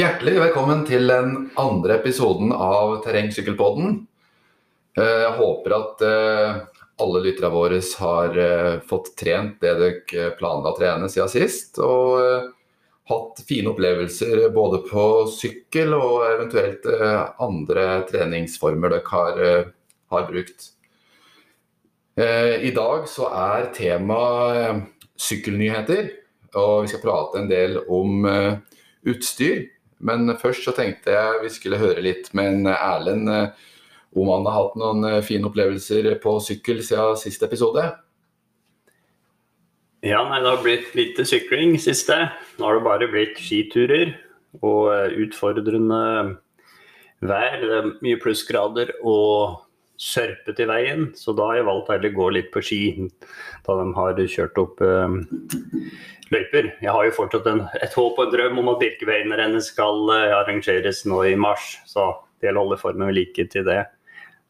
Hjertelig velkommen til den andre episoden av Terrengsykkelpodden. Eh, jeg håper at eh, alle lytterne våre har eh, fått trent det dere planla å trene siden sist. Og hatt fine opplevelser både på sykkel og eventuelt andre treningsformer dere har, har brukt. I dag så er tema sykkelnyheter, og vi skal prate en del om utstyr. Men først så tenkte jeg vi skulle høre litt med en Erlend eh, om han har hatt noen eh, fine opplevelser på sykkel siden siste episode. Ja, nei, det har blitt lite sykling siste. Nå har det bare blitt skiturer og eh, utfordrende vær. Det er mye plussgrader og sørpete i veien, så da har jeg valgt å gå litt på ski. Da de har kjørt opp løyper. Jeg har jo fortsatt en, et håp og en drøm om at Birkebeinerrennet skal uh, arrangeres nå i mars. Så det gjelder å holde formen ved like til det.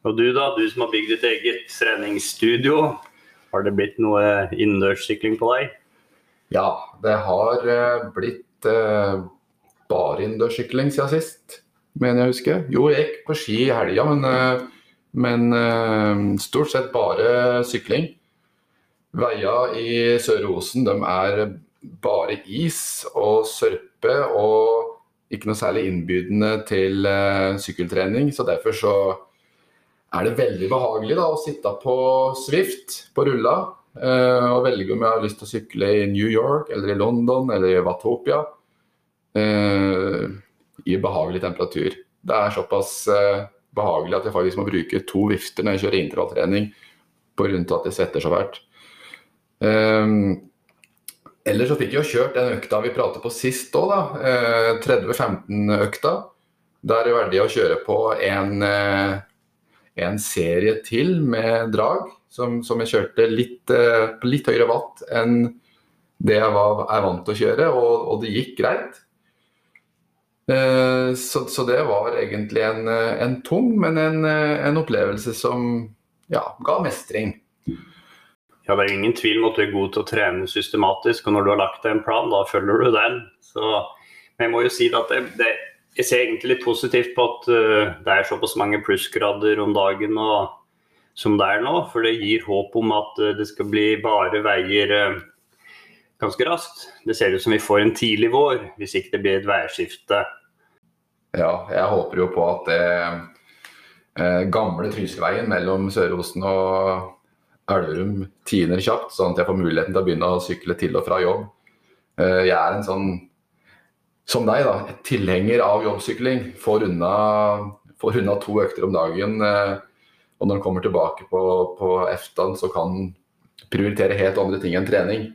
Og du da, du som har bygd ditt eget treningsstudio. Har det blitt noe innendørssykling på deg? Ja, det har uh, blitt eh, bare innendørssykling siden sist, mener jeg husker. Jo, jeg gikk på ski i helga, men, men stort sett bare sykling. Veiene i Sør-Osen er bare is og sørpe og ikke noe særlig innbydende til uh, sykkeltrening. Så derfor så er det veldig behagelig da, å sitte på Swift på rulla uh, og velge om jeg har lyst til å sykle i New York eller i London eller i Watopia uh, i behagelig temperatur. Det er såpass behagelig at jeg faktisk må bruke to vifter når jeg kjører intervalltrening pga. at det svetter så fælt. Um, Ellers så fikk jeg jo kjørt den økta vi pratet på sist òg, da. Eh, 30-15-økta. Der det verdig å kjøre på en, eh, en, serie til med drag, som, som jeg kjørte litt, eh, litt høyere watt enn det jeg var, er vant til å kjøre, og, og det gikk greit. Eh, så, så, det var egentlig en, en tung, men en, en opplevelse som ja, ga mestring. Ja, Det er ingen tvil om at du er god til å trene systematisk, og når du har lagt deg en plan, da følger du den. Så, men jeg må jo si at det, det, jeg ser egentlig litt positivt på at uh, det er såpass mange plussgrader om dagen og, som det er nå. For det gir håp om at uh, det skal bli bare veier uh, ganske raskt. Det ser ut som vi får en tidlig vår, hvis ikke det blir et værskifte. Ja, jeg håper jo på at det gamle Trysilveien mellom Sør-Osen og Elverum tiner kjapt, sånn at jeg får muligheten til å begynne å sykle til og fra jobb. Eh, jeg er en sånn, som deg, da, tilhenger av jobbsykling. Får unna, får unna to økter om dagen. Eh, og når en kommer tilbake på, på eftan, så kan en prioritere helt andre ting enn trening.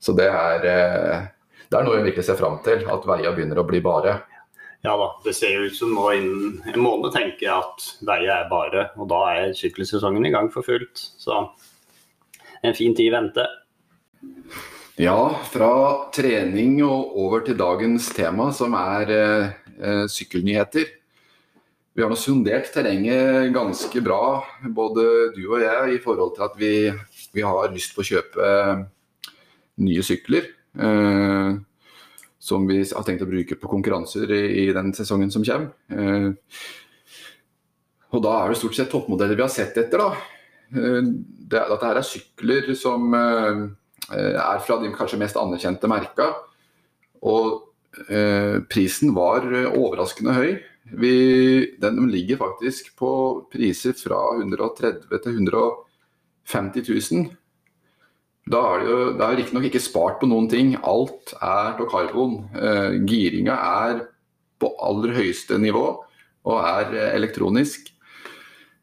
Så det er, eh, det er noe jeg virkelig ser fram til, at veia begynner å bli bare. Ja da, det ser ut som nå innen en måned tenker jeg at veiet er bare. Og da er sykkelsesongen i gang for fullt. Så en fin tid i vente. Ja, fra trening og over til dagens tema, som er eh, sykkelnyheter. Vi har nå sondert terrenget ganske bra, både du og jeg, i forhold til at vi, vi har lyst på å kjøpe nye sykler. Eh, som vi har tenkt å bruke på konkurranser i, i den sesongen som kommer. Eh, og da er det stort sett toppmodeller vi har sett etter. da. Eh, det, dette her er sykler som eh, er fra de kanskje mest anerkjente merka. Og eh, prisen var overraskende høy. Vi, den ligger faktisk på priser fra 130 000 til 150 000. Da er det jo riktignok ikke spart på noen ting. Alt er av karbon. Eh, giringa er på aller høyeste nivå og er eh, elektronisk.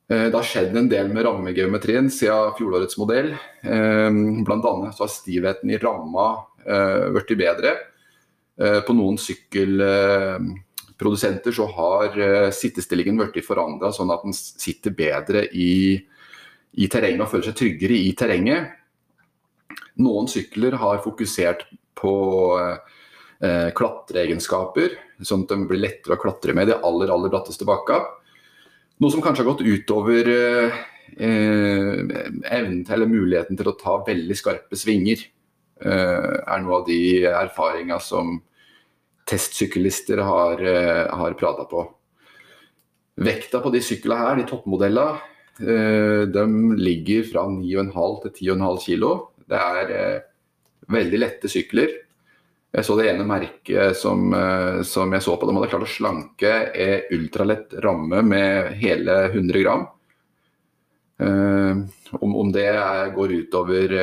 Eh, det har skjedd en del med rammegeometrien siden fjorårets modell. Eh, annet så har stivheten i ramma eh, blitt bedre. Eh, på noen sykkelprodusenter så har sittestillingen blitt forandra sånn at den sitter bedre i, i terrenget og føler seg tryggere i terrenget. Noen sykler har fokusert på eh, klatreegenskaper, sånn at de blir lettere å klatre med de aller, aller bratteste bakka. Noe som kanskje har gått utover eh, evnen til eller muligheten til å ta veldig skarpe svinger. Eh, er noe av de erfaringa som testsyklister har, har prata på. Vekta på de syklene her, de toppmodellene, de ligger fra 9,5 til 10,5 kg. Det er veldig lette sykler. Jeg så det ene merket som, som jeg så på. De hadde klart å slanke ultralett ramme med hele 100 gram. Om, om det er, går utover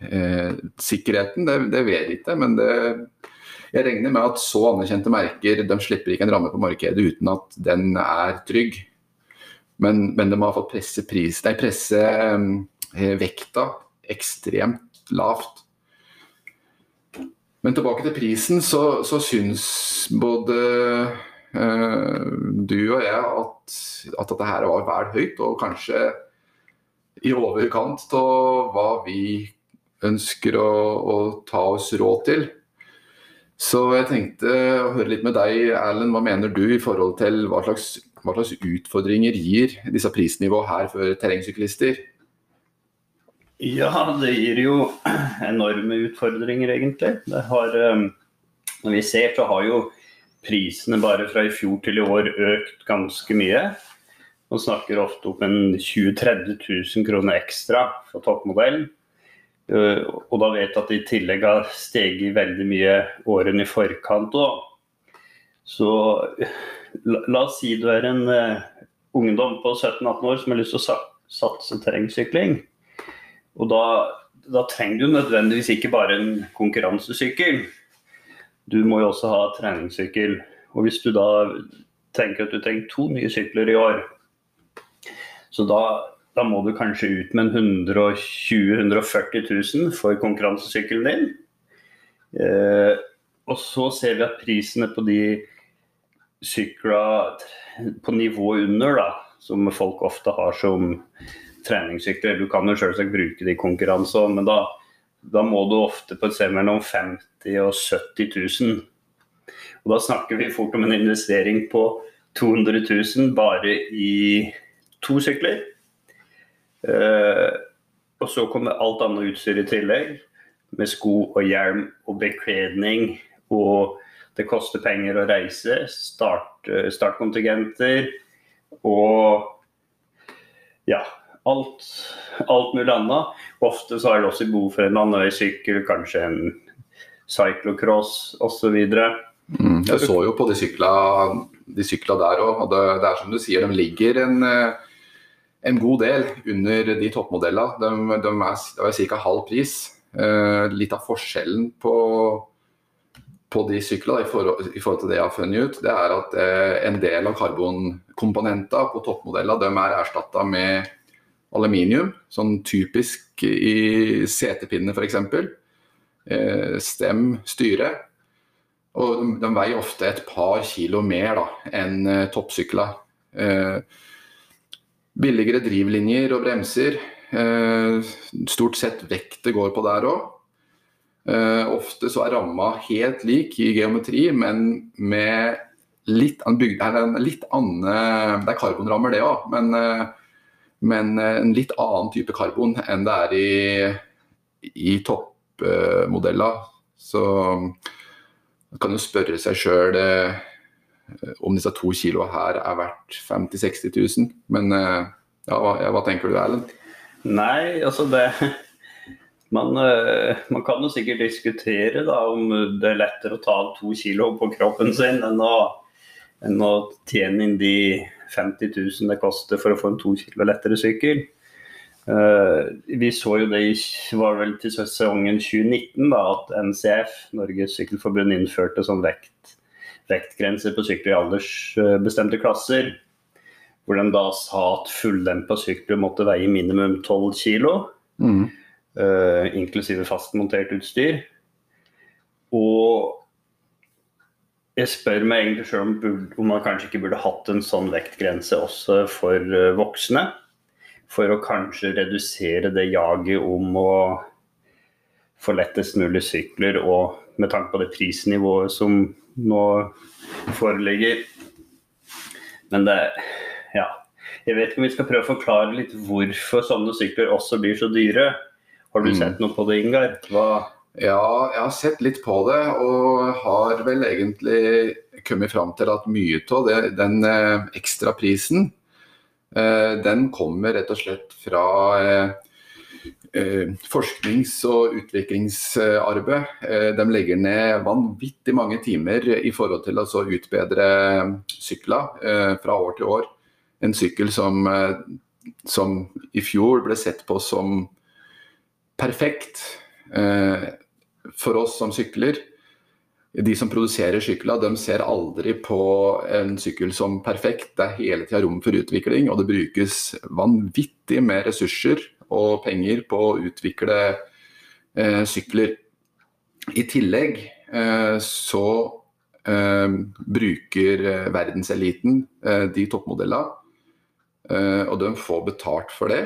eh, sikkerheten, det, det, vet jeg ikke. Men det, jeg regner med at så anerkjente merker de slipper ikke en ramme på markedet uten at den er trygg. Men, men de har fått presse, pris, nei, presse eh, vekta ekstremt lavt. Men tilbake til prisen, så, så syns både eh, du og jeg at, at dette her var vel høyt, og kanskje i overkant av hva vi ønsker å, å, ta oss råd til. Så jeg tenkte å høre litt med deg, Erlend. Hva mener du i forhold til hva slags, hva slags utfordringer gir disse prisnivåene her for terrengsyklister? Ja, det gir jo enorme utfordringer, egentlig. Det har, um, når vi ser, så har jo prisene bare fra i fjor til i år økt ganske mye. Man snakker ofte om en 20 000-30 000 kroner ekstra for toppmodellen. Eh, og da vet jeg at det i tillegg har steget veldig mye årene i forkant òg. Så la, oss si du er en uh, ungdom på 17-18 år som har lyst til å satse terrengsykling. Og da, da, trenger du nødvendigvis ikke bare en konkurransesykkel. Du må jo også ha treningssykkel. Og hvis du da tenker at du trenger to nye sykler i år, så da da må du kanskje ut med 120 000-140 000 for konkurransesykkelen din. Eh, og så ser vi at prisene på de sykler på nivå under, da, som folk ofte har som treningssykler Du kan jo selvsagt bruke det i konkurranse men da, da, må du ofte på et sted mellom 50 000 og 70 000. Og da snakker vi fort om en investering på 200 000 bare i to sykler. Uh, og så kommer alt annet utstyr i tillegg, med sko og hjelm og bekledning. Og det koster penger å reise. Start, uh, startkontingenter og ja, alt, alt mulig annet. Ofte så er det også behov for en landeveissykkel, kanskje en cyclocross osv. Mm, jeg så jo på de sykla, de sykla der òg, og det, det, er som du sier, de ligger en uh, en god del under de toppmodellene. De, de er, er ca. halv pris. Eh, litt av forskjellen på, på de syklene i forhold, i forhold, til det jeg har funnet ut, det er at eh, en del av karbonkomponentene på toppmodellene er erstatta med aluminium, sånn typisk i setepinnene f.eks. Uh, stem, styre. Og de, veier ofte et par kilo mer da, enn uh, toppsykler. Uh, Billigere drivlinjer og bremser. Eh, stort sett vekt det går på der òg. Eh, ofte så er ramma helt lik i geometri, men med litt, bygd, litt annen Det er karbonrammer, det òg, men, eh, men, en litt annen type karbon enn det er i, i toppmodeller. Så man kan jo spørre seg sjøl Eh, om disse to kiloene her er verdt 50 000-60 000. Men eh, ja, hva, hva, tenker du Erlend? Nei, altså det man, eh, man, kan jo sikkert diskutere da, om det er lettere å ta to kilo på kroppen sin enn å, enn å tjene inn de 50 000 det koster for å få en to kilo lettere sykkel. Uh, vi så jo det i, var vel til sesongen 2019 da, at NCF, Norges Sykkelforbund, innførte sånn vekt vektgrenser på sykler i aldersbestemte klasser. Hvor de da sa at fulldempa sykler måtte veie minimum 12 kg. Mm. Uh, inklusive fastmontert utstyr. Og jeg spør meg egentlig sjøl om, om, man kanskje ikke burde hatt en sånn vektgrense også for uh, voksne. For å kanskje redusere det jaget om å få lettest mulig sykler, og med tanke på det prisnivået som nå foreligger. Men det Ja. Jeg vet ikke om vi skal prøve å forklare litt hvorfor sånne sykler også blir så dyre. Har du mm. sett noe på det, Ingar? Hva Ja, jeg har sett litt på det, og har vel egentlig kommet fram til at mye av den eh, ekstraprisen, eh, den kommer rett og slett fra eh, forsknings- og utviklingsarbeid. De legger ned vanvittig mange timer i forhold til å utbedre sykler fra år til år. En sykkel som, som i fjor ble sett på som perfekt for oss som sykler, de som produserer sykler, de ser aldri på en sykkel som perfekt. Det er hele tida rom for utvikling, og det brukes vanvittig med ressurser og penger på å utvikle eh, sykler. I tillegg eh, så eh, bruker verdenseliten eh, de toppmodellene, eh, og de får betalt for det.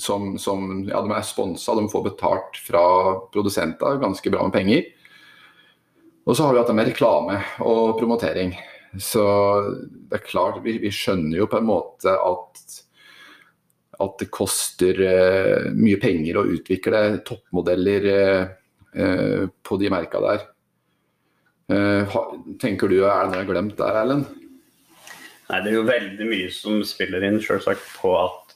Som, som ja, de er sponsa, de får betalt fra produsenter, ganske bra med penger. Og så har vi hatt det med reklame og promotering. Så det er klart, vi, vi skjønner jo på en måte at, at det koster uh, mye penger å utvikle toppmodeller uh, uh, på de merka der. Tenker du, er det noe jeg har glemt der, Erlend? Nei, Det er jo veldig mye som spiller inn selvsagt på at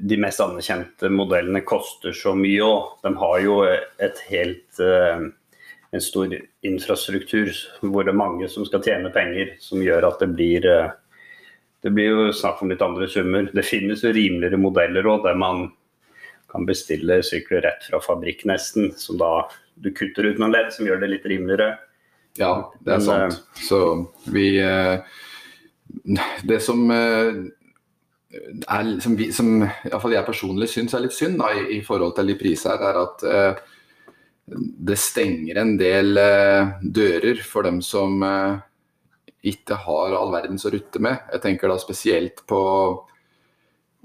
de mest anerkjente modellene koster så mye òg. De har jo et helt eh, en stor infrastruktur hvor det er mange som skal tjene penger, som gjør at det blir eh, det blir jo snakk om litt andre summer. Det finnes jo rimeligere modeller òg, der man kan bestille sykler rett fra fabrikk nesten. Som da du kutter ut noen ledd, som gjør det litt rimeligere. Ja, det er sant. Så vi Det som er, som, vi, som iallfall jeg personlig syns er litt synd da, i, i, forhold til de prisene, er at eh, det stenger en del eh, dører for dem som eh, ikke har all verdens å rutte med. Jeg tenker da spesielt på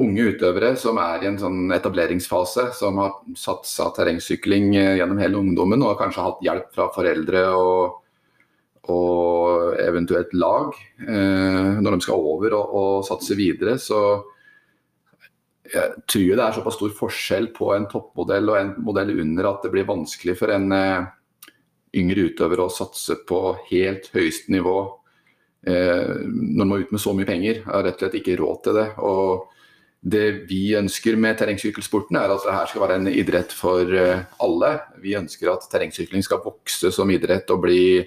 unge utøvere som er i en sånn etableringsfase, som har satsa terrengsykling eh, gjennom hele ungdommen og kanskje hatt hjelp fra foreldre og, og eventuelt lag eh, når de skal over og, og, satse videre. Så jeg tror det er såpass stor forskjell på en toppmodell og en modell under at det blir vanskelig for en eh, yngre utøver å satse på helt høyeste nivå eh, når man må ut med så mye penger. Jeg har rett og slett ikke råd til det. og det vi ønsker med terrengsykkelsporten, er at det skal være en idrett for alle. Vi ønsker at terrengsykling skal vokse som idrett og bli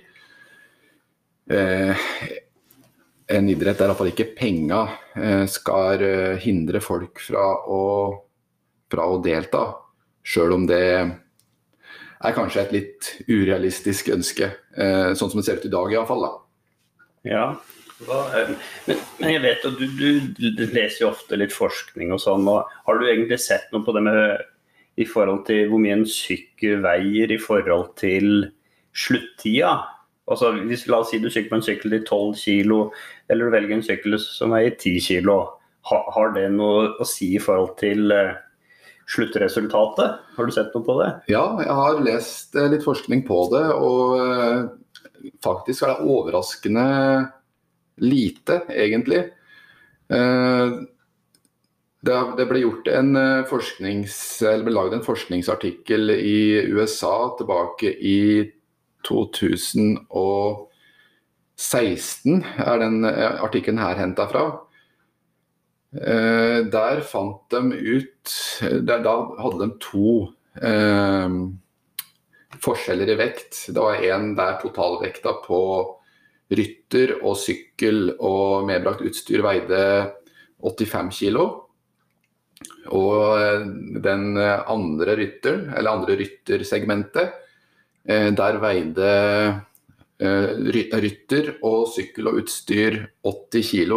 en idrett der iallfall ikke penga eh, skal eh, hindre folk fra å, fra å delta. Sjøl om det er kanskje et litt urealistisk ønske, eh, sånn som det ser ut i dag iallfall. Ja, men, men, jeg vet at du, du, du, leser jo ofte litt forskning og sånn. og Har du egentlig sett noe på det med i forhold til hvor mye en sykkel veier i forhold til sluttida? Altså, hvis La oss si du sykler på en sykkel i 12 kg, eller du velger en sykkel som er i 10 kg. Ha, har det noe å si i forhold til uh, sluttresultatet? Har du sett noe på det? Ja, jeg har lest uh, litt forskning på det. Og uh, faktisk er det overraskende lite, egentlig. Det, det, ble gjort en forsknings, eller ble laget en forskningsartikkel i USA tilbake i 2016 er den eh, artikkelen her henta fra. Eh, der fant de ut der, Da hadde de to eh, forskjeller i vekt. Det var en der totalvekta på rytter og sykkel og medbrakt utstyr veide 85 kg. Og eh, den andre rytteren, eller andre ryttersegmentet, Eh, der veide eh, rytter og sykkel og utstyr 80 kg.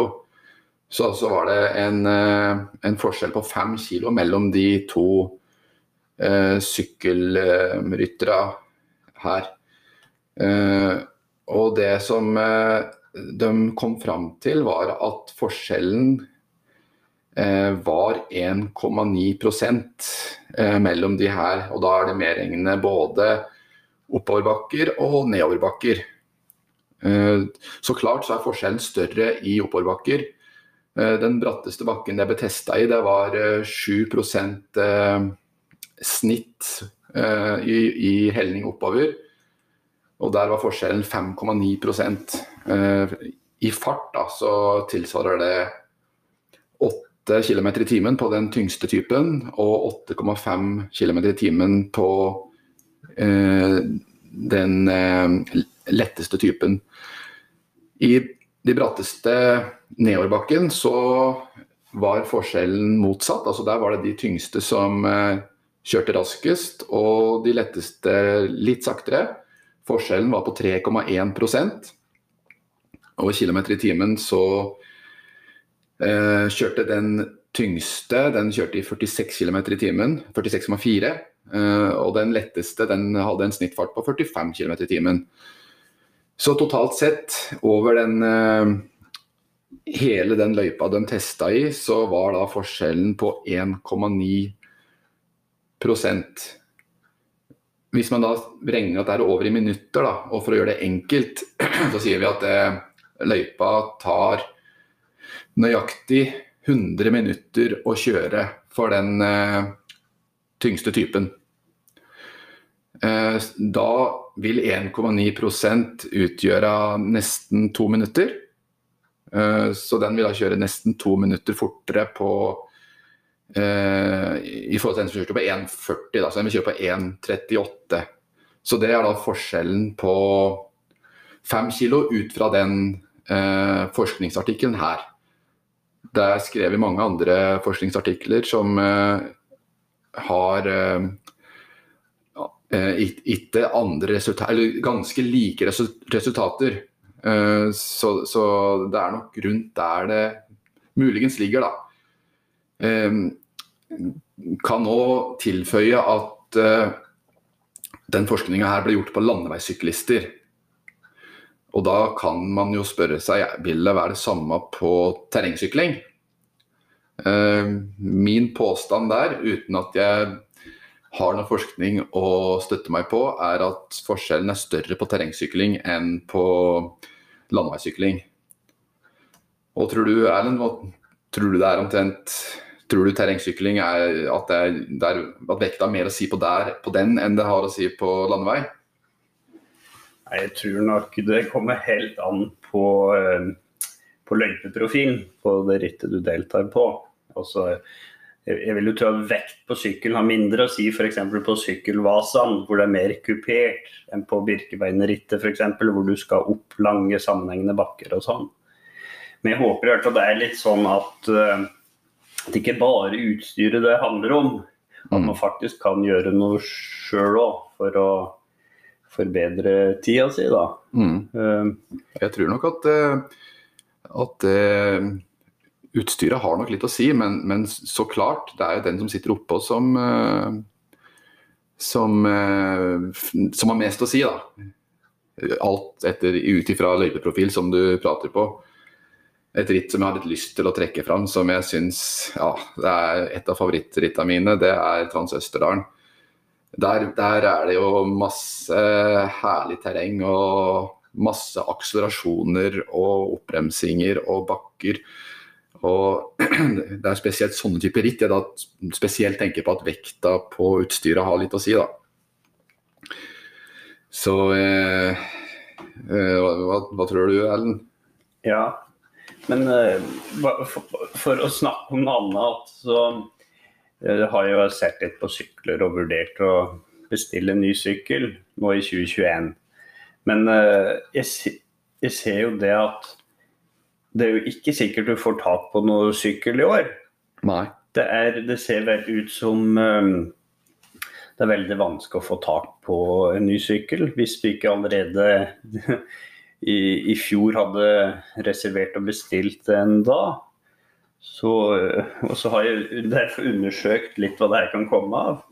Så altså var det en, eh, en forskjell på 5 kg mellom de to sykkelrytterne her. Og det som de kom fram til, var at forskjellen var 1,9% mellom de her. Og da er det medregnende både oppoverbakker og nedoverbakker. Eh, så klart så er forskjellen større i oppoverbakker. Eh, den bratteste bakken jeg ble testa i, det var 7 eh, snitt i, helling oppover. Og der var forskjellen 5,9 uh, I fart da, så tilsvarer det 8 km i timen på den tyngste typen, og 8,5 km i timen på den letteste typen. I de bratteste nedoverbakken så var forskjellen motsatt. altså Der var det de tyngste som eh, kjørte raskest, og de letteste litt saktere. Forskjellen var på 3,1% Over kilometer i timen så eh, kjørte den tyngste den kjørte i 46 km i timen. 46,4. Eh, og den letteste den hadde en snittfart på 45 km i timen. Så totalt sett, over den eh, hele den løypa de testa i, så var da forskjellen på 1,9% Hvis man da regner at det er over i minutter, da, og for å gjøre det enkelt, så sier vi at eh, løypa tar nøyaktig 100 minutter å kjøre for den eh, tyngste typen. Eh, da vil 1,9 utgjøre nesten to minutter. Eh, så den vil da kjøre nesten to minutter fortere på uh, i forhold til den som kjørte på 1,40. Så den vil kjøre på 1,38. Så det er da forskjellen på fem kilo ut fra den uh, forskningsartikkelen her. Det er skrevet mange andre forskningsartikler som har gitt andre resultater, eller ganske like resultater. Eh, så, så, det er nok rundt der det muligens ligger, da. Kan nå tilføye at eh, den forskninga her ble gjort på landeveissyklister. Og da kan man jo spørre seg vil det være det samme på terrengsykling. Min påstand der, uten at jeg har noe forskning å støtte meg på, er at forskjellen er større på terrengsykling enn på landeveissykling. Og tror du, Erlend, tror du det er omtrent Tror du terrengsykling er at, det er, at vekta har mer å si på, der, på den enn det har å si på landevei? Jeg tror nok det kommer helt an på, eh, på løypeprofilen på det rittet du deltar på. Altså, jeg vil jo tro at vekt på sykkel har mindre å si f.eks. på sykkelvasaen, hvor det er mer kupert enn på Birkebeinerrittet f.eks., hvor du skal opp lange, sammenhengende bakker og sånn. Men jeg håper i hvert fall det er litt sånn at, uh, at det ikke bare utstyret det handler om. At mm. man faktisk kan gjøre noe sjøl òg for å forbedre tida si, da. Mm. Uh, jeg tror nok at, uh, at utstyret har nok litt å si, men, men, så klart, det er jo den som sitter oppå som, uh, som, uh, som har mest å si, da. Alt etter, ut ifra løypeprofil som du prater på. Et ritt som jeg har litt lyst til å trekke fram, som jeg syns ja, er et av favorittrittene mine, det er Transøsterdalen. Der, der er det jo masse herlig terreng og masse akselerasjoner og oppbremsinger og bakker. Og Det er spesielt sånne typer ritt jeg da spesielt tenker på at vekta på utstyret har litt å si. da. Så eh, eh, hva, hva, tror du, Ellen? Ja, men eh, for, for, å snakke om noe annet, så eh, har jeg jo sett litt på sykler og vurdert å bestille en ny sykkel nå i 2021. Men eh, jeg, jeg ser jo det at det er jo ikke sikkert du får tak på noe sykkel i år. Nei. Det, er, det ser vel ut som um, det er veldig vanskelig å få tak på en ny sykkel hvis du ikke allerede i, i fjor hadde reservert og bestilt en da. Så, og så har jeg derfor undersøkt litt hva det her kan komme av.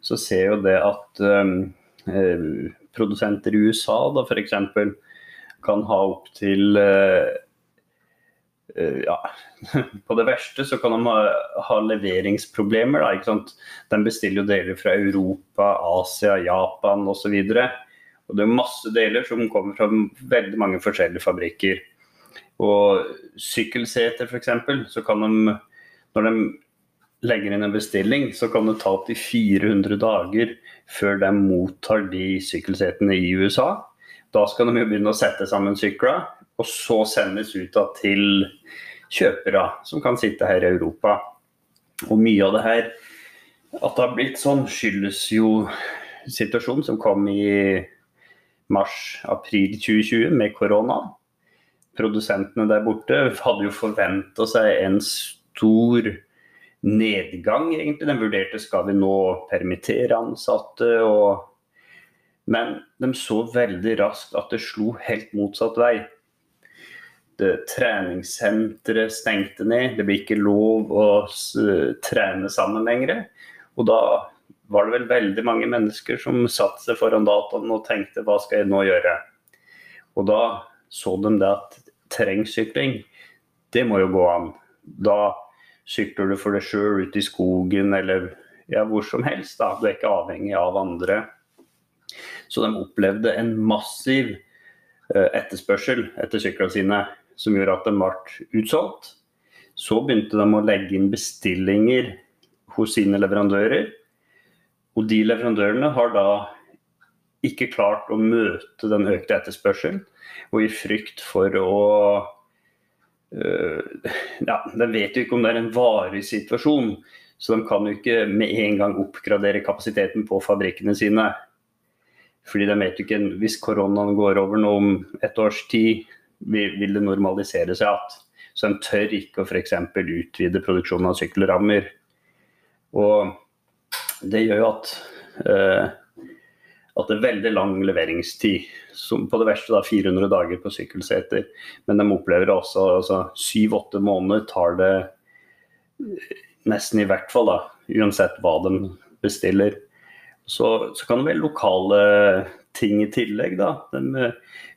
Så ser jo det at um, eh, produsenter i USA da f.eks. kan ha opptil uh, Eh, ja, på det verste så kan de ha, ha leveringsproblemer. Da, ikke sant? De bestiller jo deler fra Europa, Asia, Japan osv. Og, og det er masse deler som kommer fra veldig mange forskjellige fabrikker. Og sykkelseter f.eks. så kan de, når de legger inn en bestilling, så kan det ta opptil 400 dager før de mottar de sykkelsetene i USA. Da skal de jo begynne å sette sammen sykler, og så sendes ut da til kjøpere som kan sitte her i Europa. Og mye av det her, at det har blitt sånn, skyldes jo situasjonen som kom i mars-april 2020 med korona. Produsentene der borte hadde jo forventa seg en stor nedgang, egentlig. De vurderte skal vi nå permittere ansatte. Og... Men de så veldig raskt at det slo helt motsatt vei. Det, treningssenteret stengte ned, det ble ikke lov å trene sammen lenger. Og da var det vel veldig mange mennesker som satte seg foran dataen og tenkte hva skal jeg nå gjøre? Og da så de det at terrengsykling, det må jo gå an. Da sykler du for deg sjøl ut i skogen eller ja, hvor som helst. Da. Du er ikke avhengig av andre. Så de opplevde en massiv uh, etterspørsel etter syklene sine, som gjorde at de ble utsolgt. Så begynte de å legge inn bestillinger hos sine leverandører. Og de leverandørene har da ikke klart å møte den økte etterspørselen, og i frykt for å øh, ja, De vet jo ikke om det er en varig situasjon, så de kan jo ikke med en gang oppgradere kapasiteten på fabrikkene sine. Fordi de vet jo ikke Hvis koronaen går over nå om et års tid, vil, det normalisere seg igjen. Så en tør ikke å f.eks. utvide produksjonen av sykkelrammer. Og det gjør jo at, eh, at det er veldig lang leveringstid. Som på det verste da 400 dager på sykkelseter. Men de opplever også altså, syv-åtte måneder tar det nesten i hvert fall, da, uansett hva de bestiller. Så, så kan det være lokale ting i tillegg. da. De,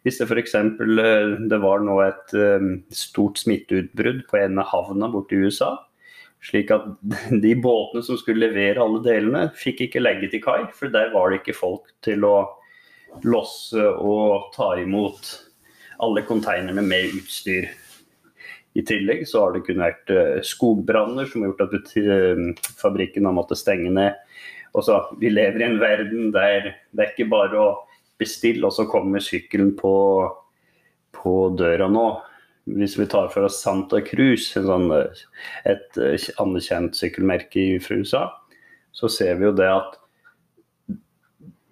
hvis det f.eks. Eh, det var nå et um, stort smitteutbrudd på en av havna borte i USA, slik at de båtene som skulle levere alle delene, fikk ikke legge til kai, for der var det ikke folk til å losse og ta imot alle konteinerne med utstyr. I tillegg så har det kun vært eh, skogbranner som har gjort at eh, fabrikken har måttet stenge ned. Og så, Vi lever i en verden der det er ikke bare å bestille, og så kommer sykkelen på, på døra nå hvis vi tar for oss Santa Cruz, sånn, et eh, anerkjent sykkelmerke fra USA, så ser vi jo det at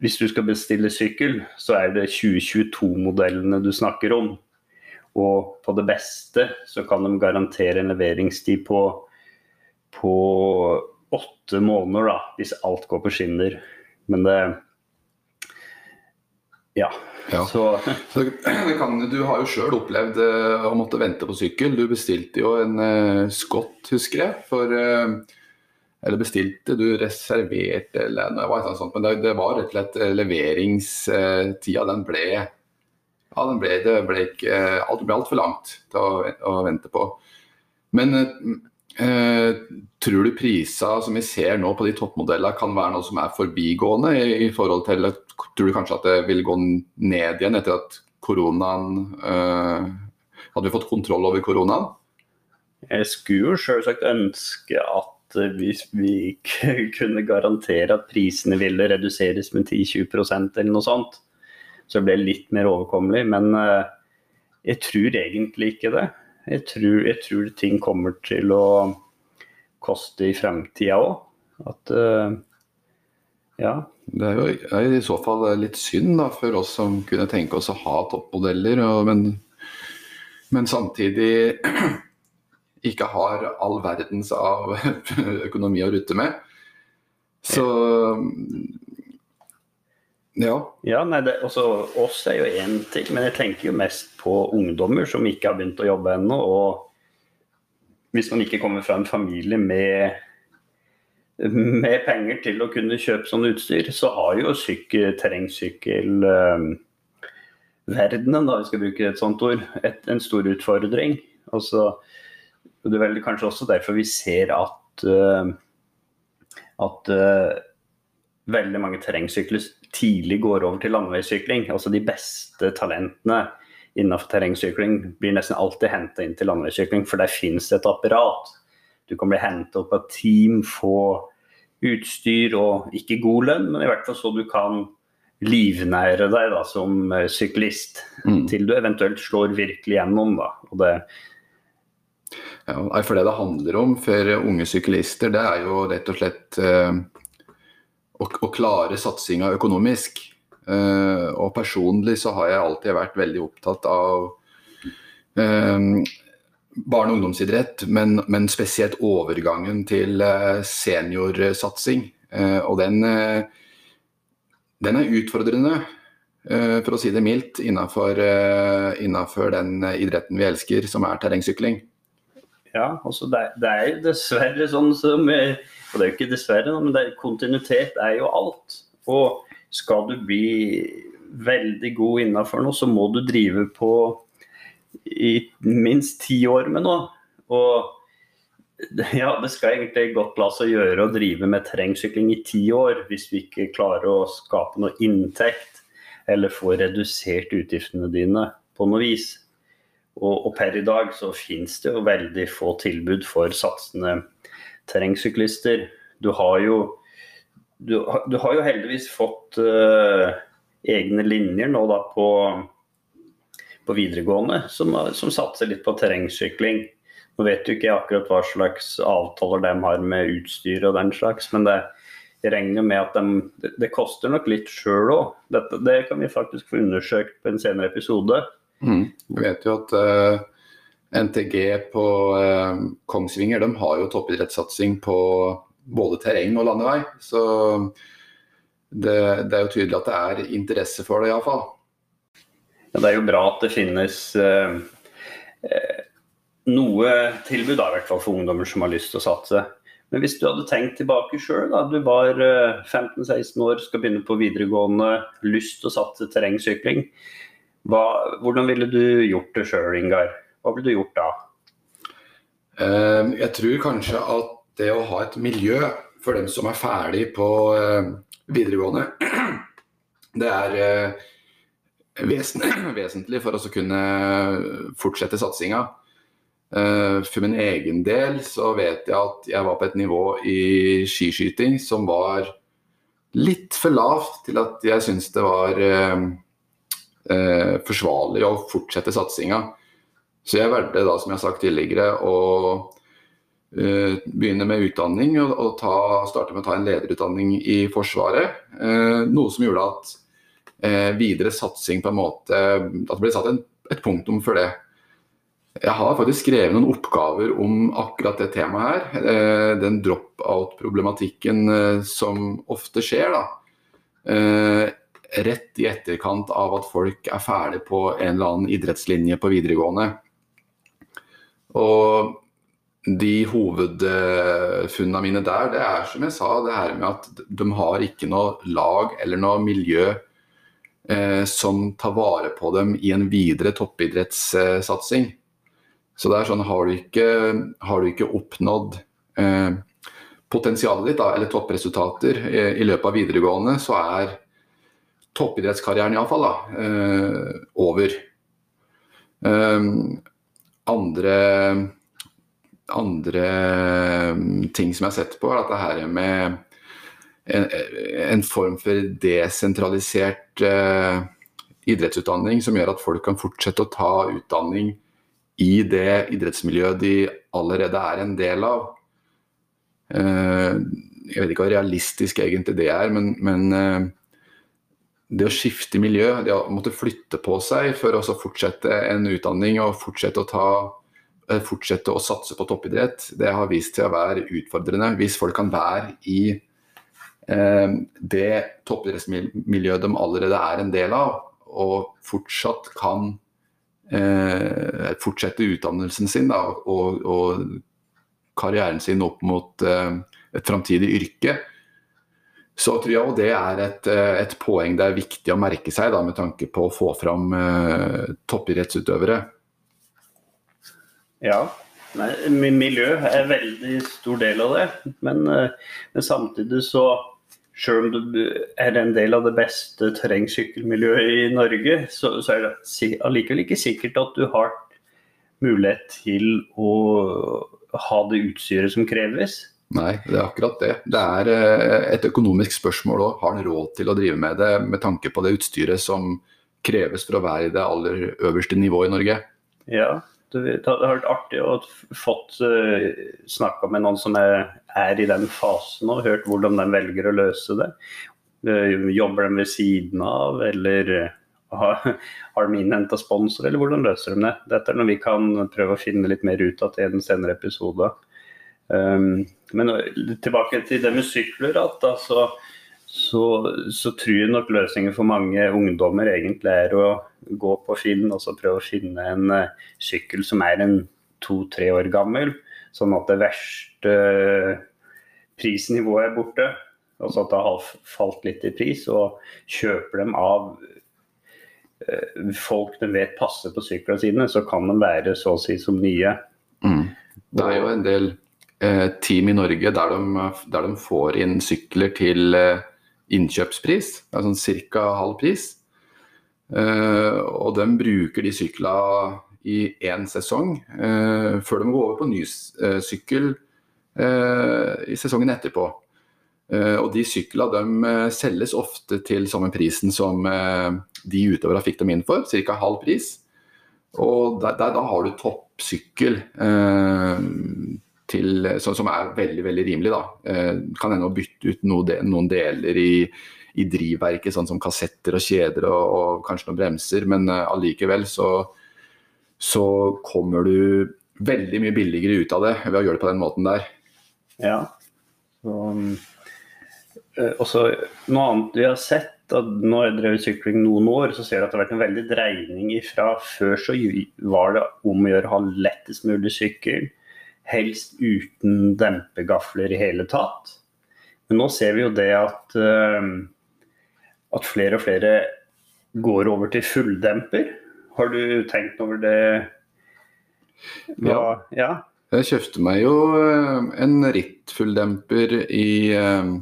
hvis du skal bestille sykkel, så er det 2022-modellene du snakker om. Og på det beste så kan de garantere en leveringstid på, på åtte måneder, da, hvis alt går på skinner. Men det Ja, ja. Så. Kan, du har jo sjøl opplevd uh, å måtte vente på sykkel. Du bestilte jo en uh, Scott, husker jeg. For, uh, eller bestilte, du reserverte eller noe var sånt. Men det, det, var rett og slett leveringstida. Den ble ja, den ble, det ble ikke Alt ble altfor langt til å, å, vente på. Men tror du prisa som vi ser nå på de toppmodellene kan være noe som er forbigående i, forhold til Tror du kanskje at det vil gå ned igjen etter at koronaen uh, Hadde vi fått kontroll over koronaen? Jeg skulle jo selvsagt ønske at vi, vi kunne garantere at prisene ville reduseres med 10-20% eller noe sånt. Så det ble litt mer overkommelig. Men uh, jeg tror egentlig ikke det. Jeg tror, jeg tror, ting kommer til å koste i fremtida òg. At uh, ja, det er jo i så fall litt synd da, for oss som kunne tenke oss å ha toppmodeller, og, men, men, samtidig ikke har all verdens av økonomi å rutte med. Så ja. ja nei, det, også, oss er jo én ting, men jeg tenker jo mest på ungdommer som ikke har begynt å jobbe ennå. Og hvis man ikke kommer fra en familie med med penger til å kunne kjøpe sånn utstyr, så har jo terrengsykkelverdenen, da vi skal bruke et sånt ord, et, en stor utfordring. Altså, det er vel kanskje også derfor vi ser at, uh, at uh, veldig mange terrengsykler tidlig går over til landeveissykling. Altså de beste talentene innenfor terrengsykling blir nesten alltid henta inn til landeveissykling, for der finnes et apparat du kan bli hentet opp av team, få utstyr og ikke god lønn, men i hvert fall så du kan livnære deg da, som eh, syklist. Mm. Til du eventuelt slår virkelig gjennom. Da. Og det ja, for det det handler om for unge syklister, det er jo rett og slett eh, å, å, klare satsinga økonomisk. Uh, og personlig så har jeg alltid vært veldig opptatt av eh, barne- og ungdomsidrett, men, men, spesielt overgangen til uh, seniorsatsing. Eh, og den, den, er utfordrende, for å si det mildt, innenfor, innenfor, den idretten vi elsker, som er terrengsykling. Ja, altså det, det er dessverre sånn som Og det er jo ikke dessverre, men det, kontinuitet er jo alt. Og skal du bli veldig god innenfor noe, så må du drive på i minst ti år med noe. Og ja, det skal egentlig godt la seg gjøre å drive med terrengsykling i ti år hvis vi ikke klarer å skape noe inntekt eller få redusert utgiftene dine på noe vis. Og, og per i dag så finnes det jo veldig få tilbud for satsende terrengsyklister. Du har jo, du, du har jo heldigvis fått uh, egne linjer nå da på på videregående som, som satser litt på terrengsykling. Nå vet jo ikke akkurat hva slags avtaler de har med utstyr og den slags, men det, jeg regner med at de, det, det koster nok litt sjøl òg. Det kan vi faktisk få undersøkt på en senere episode. Mm. Vi vet jo at uh, eh, NTG på uh, Kongsvinger de har jo toppidrettssatsing på både terreng og landevei. Så det, det, er jo tydelig at det er interesse for det iallfall. Ja, det er jo bra at det finnes eh, eh, noe tilbud, da, i hvert fall for ungdommer som har lyst til å satse. Men hvis du hadde tenkt tilbake sjøl, du var 15-16 eh, år, skal begynne på videregående, lyst til å satse terrengsykling. Hva, hvordan ville du gjort det sjøl, Ingar? Hva ville du gjort da? Uh, jeg tror kanskje at det å ha et miljø for dem som er ferdig på uh, videregående, det er uh, vesentlig for oss å kunne fortsette satsinga. Eh, for min egen del så vet jeg at jeg var på et nivå i skiskyting som var litt for lavt til at jeg syns det var eh, forsvarlig å fortsette satsinga. Så jeg valgte da, som jeg har sagt tidligere, å eh, begynne med utdanning og, og ta, starte med å ta en lederutdanning i Forsvaret. Eh, noe som gjorde at eh, videre satsing på en måte At det ble satt en, et punktum for det. Jeg har faktisk skrevet noen oppgaver om akkurat det temaet her. Eh, den drop-out-problematikken eh, som ofte skjer. da. Eh, rett i etterkant av at folk er ferdig på en eller annen idrettslinje på videregående. Og de hovedfunnene mine der, det er som jeg sa, det her med at de har ikke noe lag eller noe miljø eh, som tar vare på dem i en videre toppidrettssatsing. Så det er sånn, har du ikke, har du ikke oppnådd eh, potensialet ditt, da, eller toppresultater, i, i løpet av videregående, så er toppidrettskarrieren iallfall eh, over. Um, andre, andre ting som jeg har sett på, er at det her med en, en form for desentralisert uh, idrettsutdanning som gjør at folk kan fortsette å ta utdanning i det idrettsmiljøet de allerede er en del av. Uh, jeg vet ikke hva realistisk egentlig det er, men, men uh, det å skifte miljø, det å måtte flytte på seg for å fortsette en utdanning og fortsette å, ta, fortsette å satse på toppidrett, det har vist seg å være utfordrende. Hvis folk kan være i Eh, det toppidrettsmiljøet de allerede er en del av, og fortsatt kan eh, fortsette utdannelsen sin da, og, og, karrieren sin opp mot eh, et framtidig yrke, så tror jeg det er et, et, poeng det er viktig å merke seg da, med tanke på å få fram uh, toppidrettsutøvere. Ja, Nei, miljø er en veldig stor del av det. Men, men samtidig så selv om du er en del av det beste terrengsykkelmiljøet i Norge, så, så er det allikevel ikke sikkert at du har mulighet til å ha det utstyret som kreves. Nei, det er akkurat det. Det er eh, et økonomisk spørsmål òg. Har han råd til å drive med det med tanke på det utstyret som kreves for å være i det aller øverste nivået i Norge? Ja, det hadde vært artig å fått uh, snakka med noen som er, i den fasen og hørt hvordan de velger å løse det. Uh, jobber de ved siden av, eller har, har de innhenta sponsor, eller hvordan løser de det? Dette er noe vi kan prøve å finne litt mer ut av til en senere episode. Um, men tilbake til det med sykler. At, så, så, så, tror jeg nok løsningen for mange ungdommer egentlig er å gå på Finn og så prøve å finne en uh, sykkel som er en to-tre år gammel. Sånn at det verste prisnivået er borte. Altså at det har falt litt i pris. Og kjøper dem av uh, folk de vet passer på syklene sine, så kan de være så å si som nye. Mm. Det er jo en del Eh, team i Norge der de, der de får inn sykler til eh, innkjøpspris, altså ca. halv pris. Eh, og de bruker de syklene i én sesong, før de går over på ny sykkel i sesongen etterpå. Og de syklene selges ofte til samme prisen som de utøverne fikk dem inn for, ca. halv pris. Og der, der, da har du toppsykkel. Eh, til, som er veldig veldig rimelig. da. Eh, kan hende å bytte ut noe, noen deler i, i, drivverket, sånn som kassetter og kjeder og, og kanskje noen bremser, men uh, allikevel så, så, kommer du veldig mye billigere ut av det ved å gjøre det på den måten der. Ja. Så, uh, noe annet vi har sett at nå har jeg drevet sykling noen år, så ser du at det har vært en veldig dreining ifra før så var det om å gjøre å ha lettest mulig sykkel helst uten dempegafler i hele tatt. Men nå ser vi jo det at, uh, at flere og flere går over til fulldemper. Har du tenkt over det? Hva, ja. ja. Jeg kjøpte meg jo eh, en ritt-fulldemper i, uh,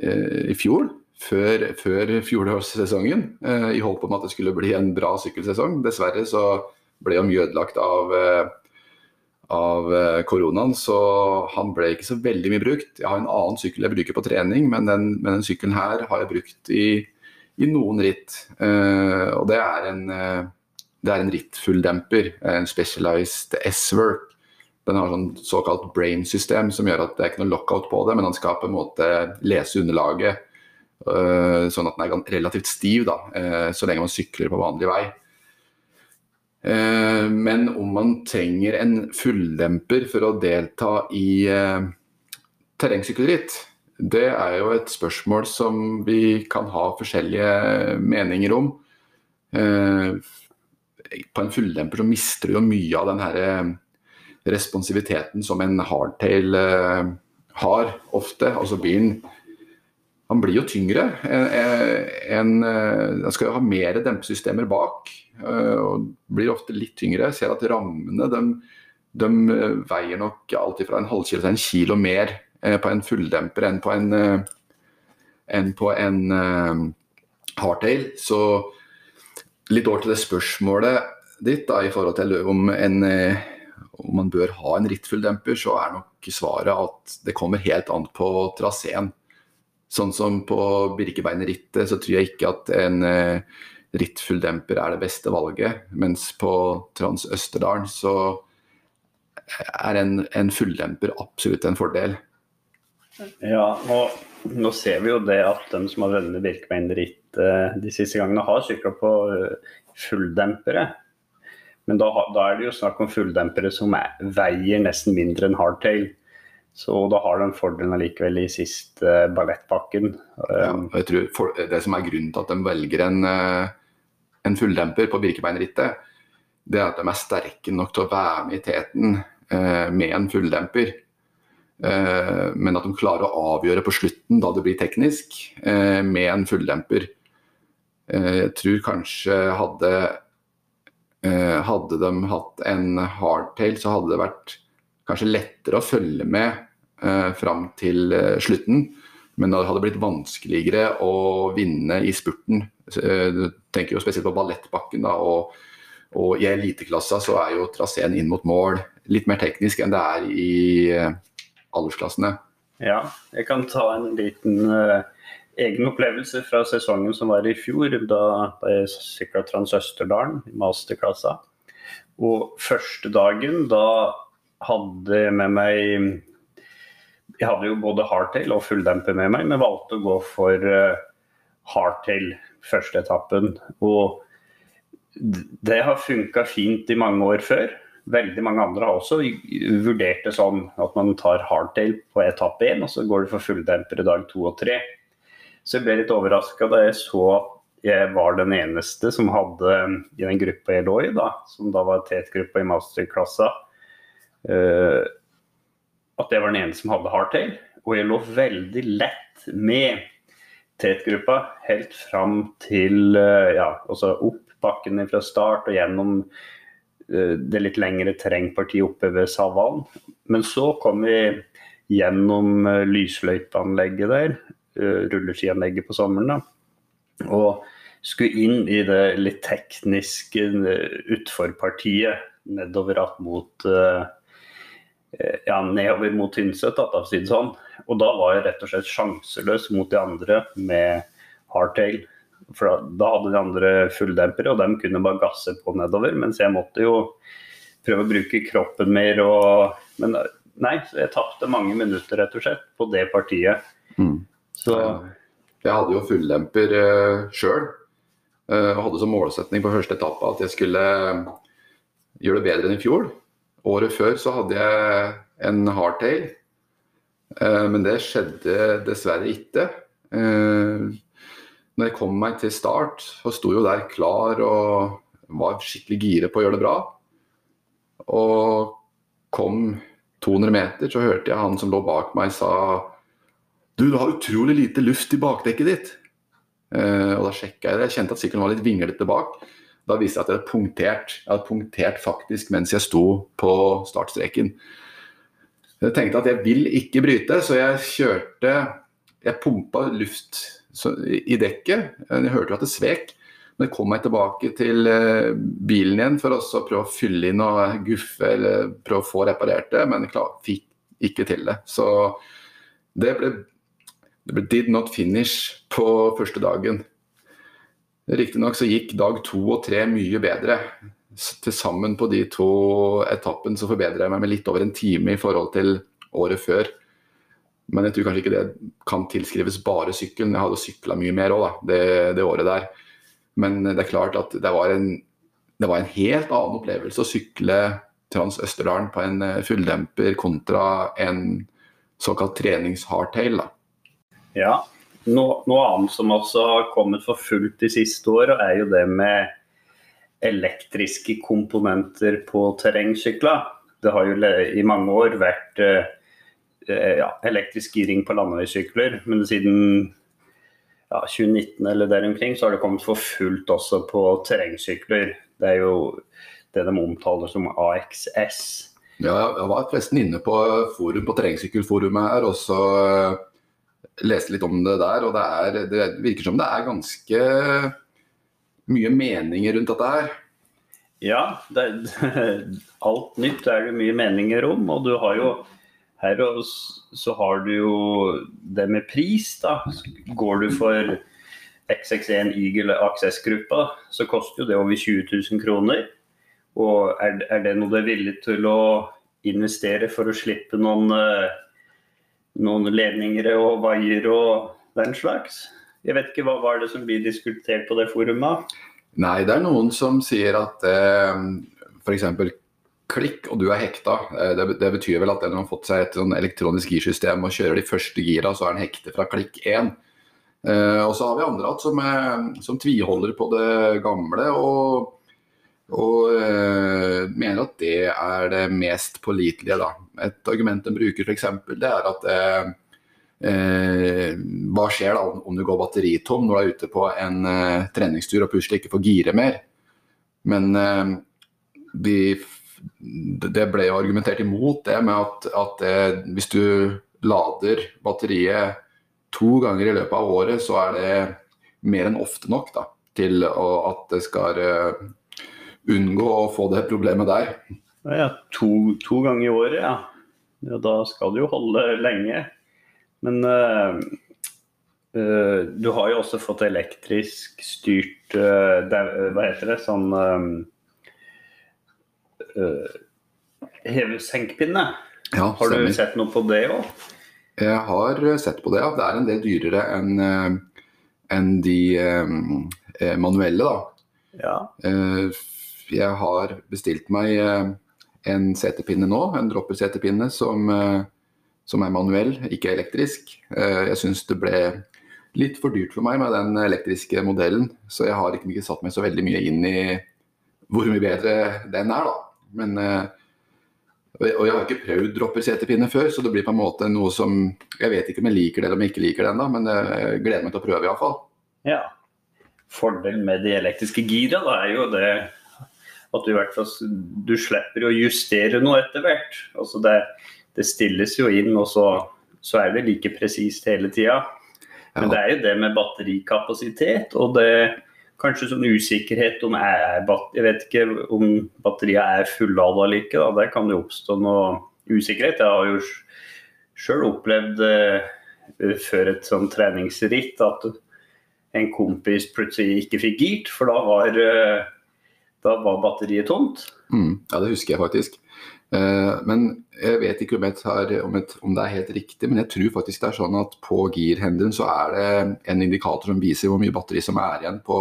i fjor. Før, før fjorårssesongen, i håp om at det skulle bli en bra sykkelsesong. Dessverre så ble mye ødelagt av av eh, koronaen, så han ble ikke så veldig mye brukt. Jeg har en annen sykkel jeg bruker på trening, men den, men den sykkelen her har jeg brukt i, i noen ritt. Uh, og det er en, uh, det er en rittfulldemper, en Specialized S-Work. Den har sånn såkalt brain-system som gjør at det er ikke noe lockout på det, men han skal på en måte lese underlaget uh, sånn at den er relativt stiv da, så lenge man sykler på vanlig vei. Eh, men om man trenger en fulldemper for å delta i eh, terrengsykkelritt, det er jo et spørsmål som vi kan ha forskjellige meninger om. Eh, på en fulldemper så mister du jo mye av den her responsiviteten som en hardtail har ofte. Altså bilen han blir jo tyngre. En, en, skal jo ha mer dempesystemer bak. Eh, og blir ofte litt tyngre. Jeg ser at rammene de, de veier nok alltid fra en halvkilo til en kilo mer eh, på en fulldemper enn på en, eh, enn på en hardtail. Så litt over til det spørsmålet ditt da, i forhold til om, en, om man bør ha en rittfulldemper, så er nok svaret at det kommer helt an på traseen. Sånn som på Birkebeinerrittet, så tror jeg ikke at en eh, rittfulldemper er det beste valget. Mens på Trans Østerdalen så er en, en fulldemper absolutt en fordel. Ja, og nå ser vi jo det at de som har vunnet Birkebeinerrittet eh, de siste gangene, har sykla på eh, fulldempere. Men da, da, er det jo snakk om fulldempere som er, veier nesten mindre enn hardtail. Så da har de fordel allikevel i siste uh, ballettpakken. Ja, jeg tror for, Det som er grunnen til at de velger en, uh, en fulldemper på Birkebeinerrittet, det er at de er sterke nok til å være med i teten uh, med en fulldemper. Men at de klarer å avgjøre på slutten, da det blir teknisk, med en fulldemper. jeg tror kanskje hadde hadde de hatt en hardtail, så hadde det vært kanskje lettere å følge med eh, fram til eh, slutten. Men det hadde blitt vanskeligere å vinne i spurten. Eh, du tenker jo spesielt på ballettbakken da, og, Og i eliteklassa så er jo traseen inn mot mål litt mer teknisk enn det er i uh, aldersklassene. Ja, jeg kan ta en liten uh, egen opplevelse fra sesongen som var i fjor. Da, da jeg sykla Trans Østerdalen i masterklassa. Og første dagen, da hadde jeg med meg Jeg hadde jo både hardtail og fulldemper med meg, men valgte å gå for uh, hardtail første etappen. Og det har funka fint i mange år før. Veldig mange andre har også vurdert det sånn at man tar hardtail på etappe én, og så går du for fulldemper i dag to og tre. Så jeg ble litt overraska da jeg så at jeg var den eneste som hadde i den gruppa jeg lå i, da, som da var tetgruppa i masterklassa, uh, at jeg var den eneste som hadde hardtail. Og jeg lå veldig lett med tetgruppa helt fram til uh, ja, altså opp bakken fra start og gjennom uh, det litt lengre terrengpartiet oppe ved Savalen. Men så kom vi gjennom lysløypeanlegget der, rulleskianlegget på sommeren. da og skulle inn i det litt tekniske utforpartiet nedover att mot uh, ja, nedover mot Tynset, da, si sånn. Og da var jeg rett og slett sjanseløs mot de andre med hardtail. For da, da hadde de andre fulldempere, og de kunne bare gasse på nedover. Mens jeg måtte jo prøve å bruke kroppen mer og Men nei, så jeg tapte mange minutter, rett og slett, på det partiet. Mm. Så jeg hadde jo fulldemper uh, sjøl. Uh, hadde som målsetning på første etappe at jeg skulle eh, gjøre det bedre enn i fjor. Året før så hadde jeg en hardtail, uh, men det skjedde dessverre ikke. Uh, når jeg kom meg til start, så sto jo der klar og var skikkelig gire på å gjøre det bra. Og kom 200 meter, så hørte jeg han som lå bak meg sa du, du har utrolig lite luft i bakdekket ditt. Uh, og da sjekka jeg det. Jeg kjente at sykkelen var litt vinglete bak. Da viste jeg at jeg hadde punktert. Jeg hadde punktert faktisk mens jeg sto på startstreken. Jeg tenkte at jeg vil ikke bryte, så jeg kjørte Jeg pumpa luft i dekket. Jeg hørte jo at det svek. Men jeg kom meg tilbake til eh, bilen igjen for å prøve å fylle inn og guffe eller prøve å få reparert det, men jeg fikk ikke til det. Så det ble det ble did not finish på første dagen. Riktignok så gikk dag to og tre mye bedre. Til sammen på de to etappene så forbedrer jeg meg med litt over en time i forhold til året før. Men jeg tror kanskje ikke det kan tilskrives bare sykkelen. Jeg hadde sykla mye mer òg det, det, året der. Men det er klart at det var en, det var en helt annen opplevelse å sykle Trans Østerdalen på en eh, fulldemper kontra en såkalt trenings-hardtail. Ja. Noe, noe, annet som også har kommet for fullt de siste åra, er jo det med elektriske komponenter på terrengsykler. Det har jo i mange år vært eh, ja, elektrisk giring på landeveissykler, men siden ja, 2019 eller der omkring så har det kommet for fullt også på terrengsykler. Det er jo det de omtaler som AXS. Ja, jeg var forresten inne på forum på terrengsykkelforumet her, og så leste litt om det der, og det, er, det virker som det er ganske mye meninger rundt dette her. Ja, det, alt nytt er det mye meninger om. Og du har jo her så har du jo det med pris, da. Går du for XX1 Eagle Access-gruppa, så koster jo det over 20 000 kroner. Og er, er det noe du er villig til å investere for å slippe noen uh, noen ledninger og vaier og den slags. Jeg vet ikke, Hva var det som blir diskutert på det forumet? Nei, det er noen som sier at eh, f.eks. klikk og du er hekta. Eh, det, det, betyr vel at den har fått seg et sånn elektronisk girsystem og kjører de første gira, så er den hekte fra klikk 1. Eh, og så har vi andre som, som tviholder på det gamle. og og øh, mener at det er det mest pålitelige. Da. Et argument de bruker f.eks. det er at øh, hva skjer da om du går batteritom når du er ute på en øh, treningstur og plutselig ikke får gire mer? Men de, det ble jo argumentert imot det med at, at hvis du lader batteriet to ganger i løpet av året, så er det mer enn ofte nok da, til å, at det skal unngå å få det problemet der. Ja, to, to ganger i året, ja. ja. Da skal du jo holde lenge. Men uh, uh, du har jo også fått elektrisk styrt uh, det, Hva heter det? Sånn heve-senkpinne. Ja, har du sett noe på det òg? Jeg har sett på det, ja. Det er en del dyrere enn en de manuelle, da. Ja. Jeg har bestilt meg en setepinne nå, en dropper-setepinne som, eh, som, er manuell, ikke elektrisk. Eh, jeg syns det ble litt for dyrt for meg med den elektriske modellen, så jeg har ikke satt meg så veldig mye inn i hvor mye bedre den er, da. Men, eh, og jeg har ikke prøvd dropper-setepinne før, så det blir på en måte noe som Jeg vet ikke om jeg liker det eller om jeg ikke liker det ennå, men jeg gleder meg til å prøve iallfall. Ja. Fordelen med de elektriske gira da, er jo det at du i hvert fall du slipper å justere noe etter hvert. Altså det, det, stilles jo inn, og så, så er det like presist hele tida. Men det er jo det med batterikapasitet og det kanskje sånn usikkerhet om er, Jeg vet ikke om batteriet er fullada eller ikke. Da. Der kan det oppstå noe usikkerhet. Jeg har jo sjøl opplevd eh, før et sånn treningsritt at en kompis plutselig ikke fikk girt, for da var eh, da var batteriet tomt. Mm, ja, det husker jeg faktisk. Uh, men jeg vet ikke om, tar, om, et, om, det er helt riktig, men jeg tror faktisk det er sånn at på girhendelen så er det en indikator som viser hvor mye batteri som er igjen på,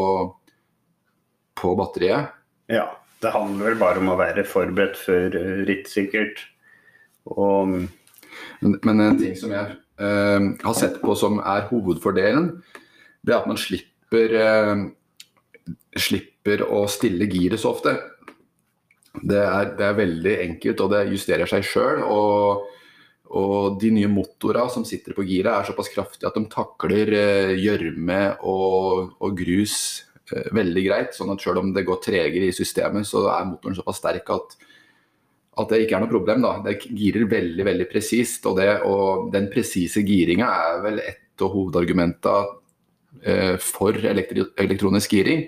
på batteriet. Ja, det handler vel bare om å være forberedt før uh, ritt, sikkert. Og... Men, men, en ting som jeg uh, har sett på som er hovedfordelen, det er at man slipper slipper å stille giret så ofte. Det er, det er, veldig enkelt, og det justerer seg sjøl. Og, og, de nye motorene som sitter på giret er såpass kraftige at de takler eh, gjørme og, og, grus eh, veldig greit. Sånn at sjøl om det går tregere i systemet, så er motoren såpass sterk at, at det ikke er noe problem. da. Det girer veldig veldig presist. Og, og den presise giringa er vel et av hovedargumentene eh, for elektri elektronisk giring.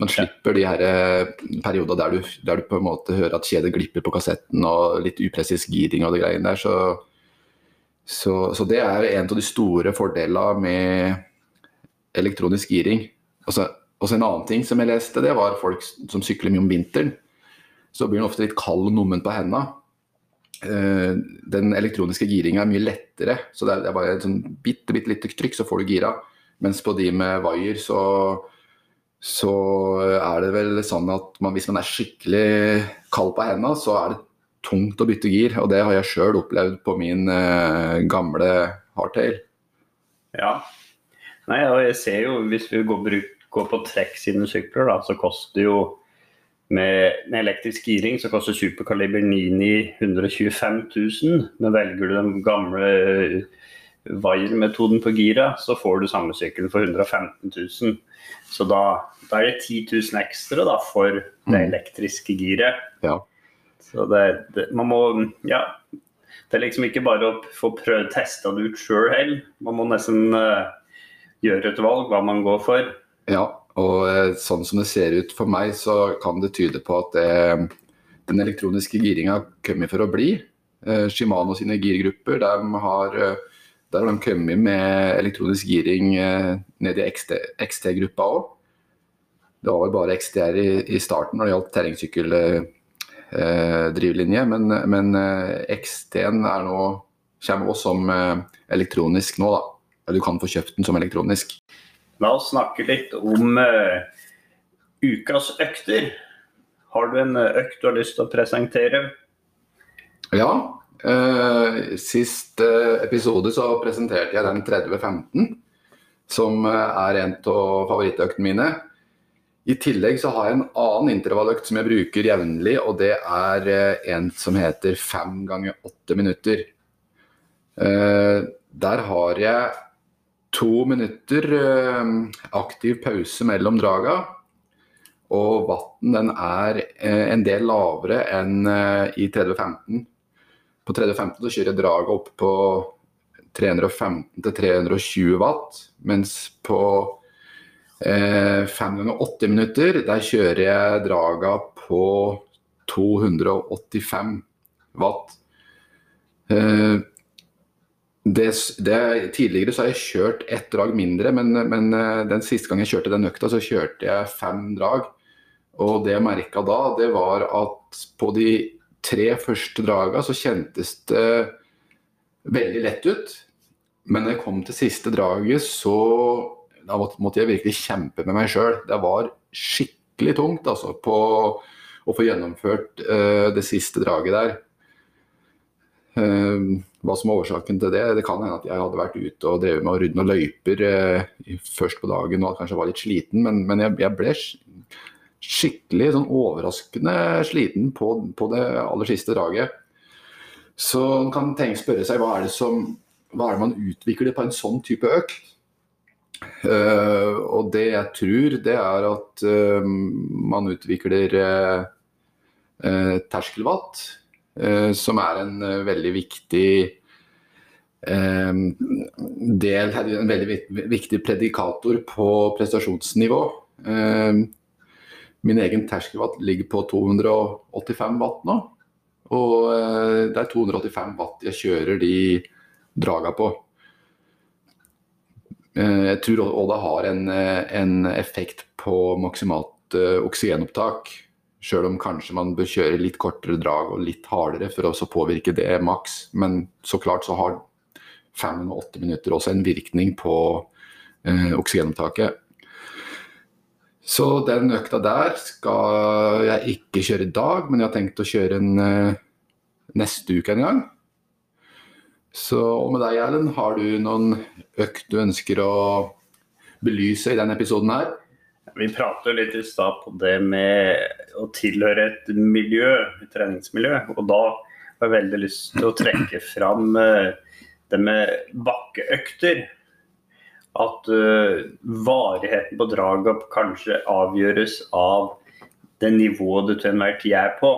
Man slipper de her eh, perioder der du, der du, på en måte hører at kjedet glipper på kassetten og litt upresis giring og det greiene der. Så, så, så, det er en av de store fordelene med elektronisk giring. Og så en annen ting som jeg leste, det var folk som sykler mye om vinteren. Så blir den ofte litt kald og nummen på hendene. Eh, den elektroniske giringa er mye lettere, så det er, bare et sånn bitte, bitte lite trykk, så får du gira. Mens på de med wire så så er det vel sånn at man, hvis man er skikkelig kald på hendene, så er det tungt å bytte gir. Og det har jeg sjøl opplevd på min eh, gamle hardtail. Ja. Nei, og jeg ser jo hvis vi går, bruk, går på trekk sine sykler, da, så koster jo med, med, elektrisk giring så koster superkaliber 99 125 000. Men velger du den gamle Wire-metoden på giret, så får du samme sykkel for 115 000. Så da, da er det 10 000 ekstra da, for det mm. elektriske giret. Ja. Så det, det, man må Ja. Det er liksom ikke bare å få prøvd testa det ut sjøl heller. Man må nesten uh, gjøre et valg hva man går for. Ja, og uh, sånn som det ser ut for meg, så kan det tyde på at det, den elektroniske giringa har kommet for å bli. Uh, Shimano sine girgrupper de har der har de kommet med elektronisk giring eh, ned i XT-gruppa òg. Det var vel bare XTR i, i starten når det gjaldt terrengsykkeldrivlinje, eh, men, men eh, XT-en er nå, kommer også som eh, elektronisk nå, da. Du kan få kjøpt den som elektronisk. La oss snakke litt om eh, ukas økter. Har du en økt du har lyst til å presentere? Ja, Uh, sist uh, episode så presenterte jeg den 3015, som uh, er en av favorittøktene mine. I tillegg så har jeg en annen intervalløkt som jeg bruker jevnlig, og det er en som heter 5 ganger 8 minutter. der har jeg to minutter aktiv pause mellom draga. Og vatten den er en del lavere enn i 3015. På 315 så kjører jeg draget opp på 315-320 watt, mens på Eh, fem ganger 80 minutter, der kjører jeg draga på 285 watt. Eh, det, det, tidligere så har jeg kjørt ett drag mindre, men, men, eh, den siste gang jeg kjørte den økta, så kjørte jeg fem drag. Og det jeg merka da, det var at på de tre første draga så kjentes det veldig lett ut. Men når jeg kom til siste draget, så da måtte jeg virkelig kjempe med meg sjøl. Det var skikkelig tungt altså, på å få gjennomført uh, det siste draget der. Uh, hva som er årsaken til det? Det kan hende at jeg hadde vært ute og drevet med å rydde noen løyper uh, først på dagen og kanskje var litt sliten, men, men jeg, jeg, ble skikkelig sånn overraskende sliten på, på, det aller siste draget. Så man kan tenke, spørre seg hva er, det som, hva er det man utvikler på en sånn type økt? Uh, og det jeg tror, det er at uh, man utvikler uh, terskelwatt, som er en veldig viktig del, en veldig viktig predikator på prestasjonsnivå. Min egen terskelwatt ligger på 285 watt nå. Og det er 285 watt jeg kjører de draga på. Eh, jeg tror òg det har en, eh, en, effekt på maksimalt oksygenopptak. Sjøl om kanskje man bør kjøre litt kortere drag og litt hardere for å påvirke det maks. Men så klart så har 580 minutter også en virkning på eh, oksygenopptaket. Så den økta der skal jeg ikke kjøre i dag, men jeg har tenkt å kjøre den uh, neste uke en gang. Så og med deg, Erlend, har du noen økt du ønsker å belyse i denne episoden her? Vi pratet litt i stad på det med å tilhøre et miljø, et treningsmiljø. Og da har jeg veldig lyst til å trekke fram eh, det med bakkeøkter. At uh, varigheten på draget kanskje avgjøres av det nivået du til enhver tid er på.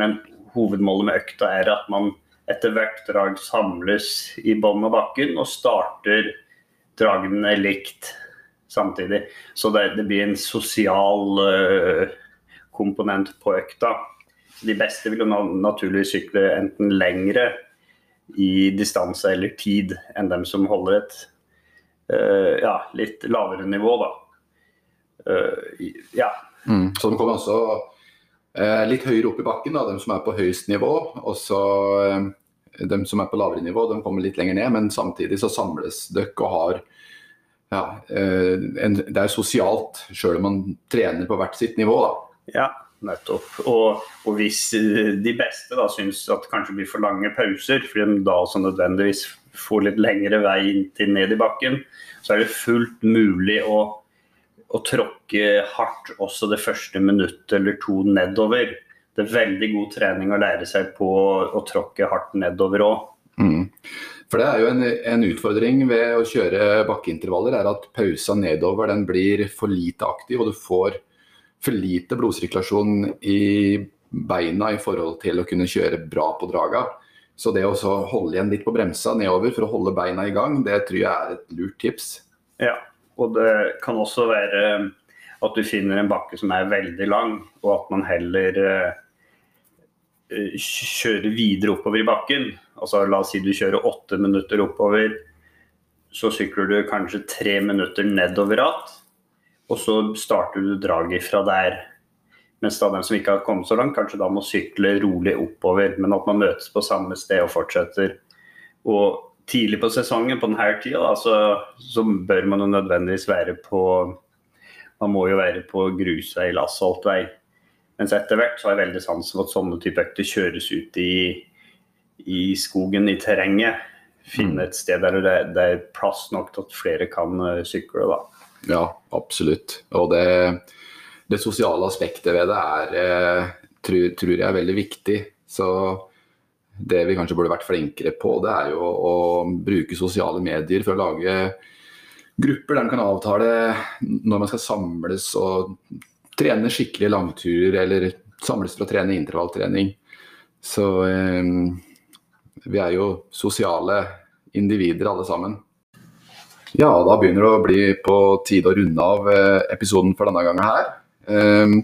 Men hovedmålet med økta er at man etter hvert drag samles i bånn av bakken og starter dragene likt samtidig. Så det, det blir en sosial uh, komponent på økta. De beste vil jo naturligvis sykle enten lengre i distanse eller tid enn dem som holder et ja, litt lavere nivå, da. Uh, ja. Mm, så de kommer også Eh, litt høyere opp i bakken, da, de som er på høyest nivå. Og så eh, de som er på lavere nivå, de kommer litt lenger ned. Men samtidig så samles dere og har ja, eh, en, Det er sosialt, sjøl om man trener på hvert sitt nivå. da. Ja, nettopp. Og, og hvis de beste da syns at det kanskje blir for lange pauser, fordi de da også nødvendigvis får litt lengre vei til ned i bakken, så er det fullt mulig å å tråkke hardt også det første minuttet eller to nedover. Det er veldig god trening å lære seg på å tråkke hardt nedover òg. Mm. For det er jo en, en, utfordring ved å kjøre bakkeintervaller, er at pausa nedover den blir for lite aktiv, og du får for lite blodsirkulasjon i beina i forhold til å kunne kjøre bra på draga. Så det å holde igjen litt på bremsa nedover for å holde beina i gang, det tror jeg er et lurt tips. Ja, og det kan også være at du finner en bakke som er veldig lang, og at man heller uh, kjører videre oppover i bakken. Altså La oss si du kjører åtte minutter oppover. Så sykler du kanskje tre minutter nedover igjen. Og så starter du draget fra der. Mens da de som ikke har kommet så langt, kanskje da må sykle rolig oppover. Men at man møtes på samme sted og fortsetter. Og tidlig på sesongen på denne tida, da, så, så, bør man jo nødvendigvis være på Man må jo være på grusvei eller asfaltvei. Mens etter hvert så har jeg veldig sansen for at sånne type økter kjøres ut i, i, skogen, i terrenget. Finne et sted der det, det, er plass nok til at flere kan uh, sykle. da. Ja, absolutt. Og det, det sosiale aspektet ved det er, uh, tror, tror jeg er veldig viktig. Så det vi kanskje burde vært flinkere på, det er jo å bruke sosiale medier for å lage grupper der man kan avtale når man skal samles og trene skikkelige langturer, eller samles for å trene intervalltrening. Så eh, vi er jo sosiale individer alle sammen. Ja, da begynner det å bli på tide å runde av eh, episoden for denne gangen her. Ehm,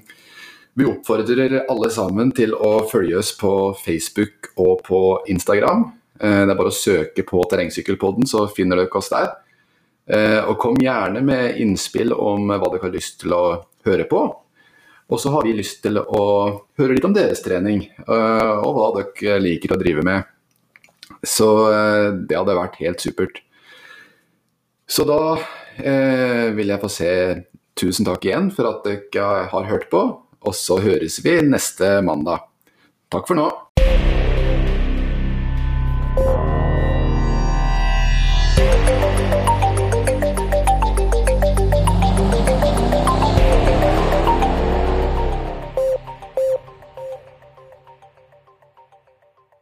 vi oppfordrer alle sammen til å følge oss på Facebook og på Instagram. Eh, det er bare å søke på Terrengsykkelpodden, så finner dere oss der. Eh, og kom gjerne med innspill om hva dere har lyst til å høre på. Og så har vi lyst til å høre litt om deres trening, og hva dere liker å drive med. Så det hadde vært helt supert. Så da eh, vil jeg få se tusen takk igjen for at dere har hørt på, og så høres vi neste mandag. Takk for nå.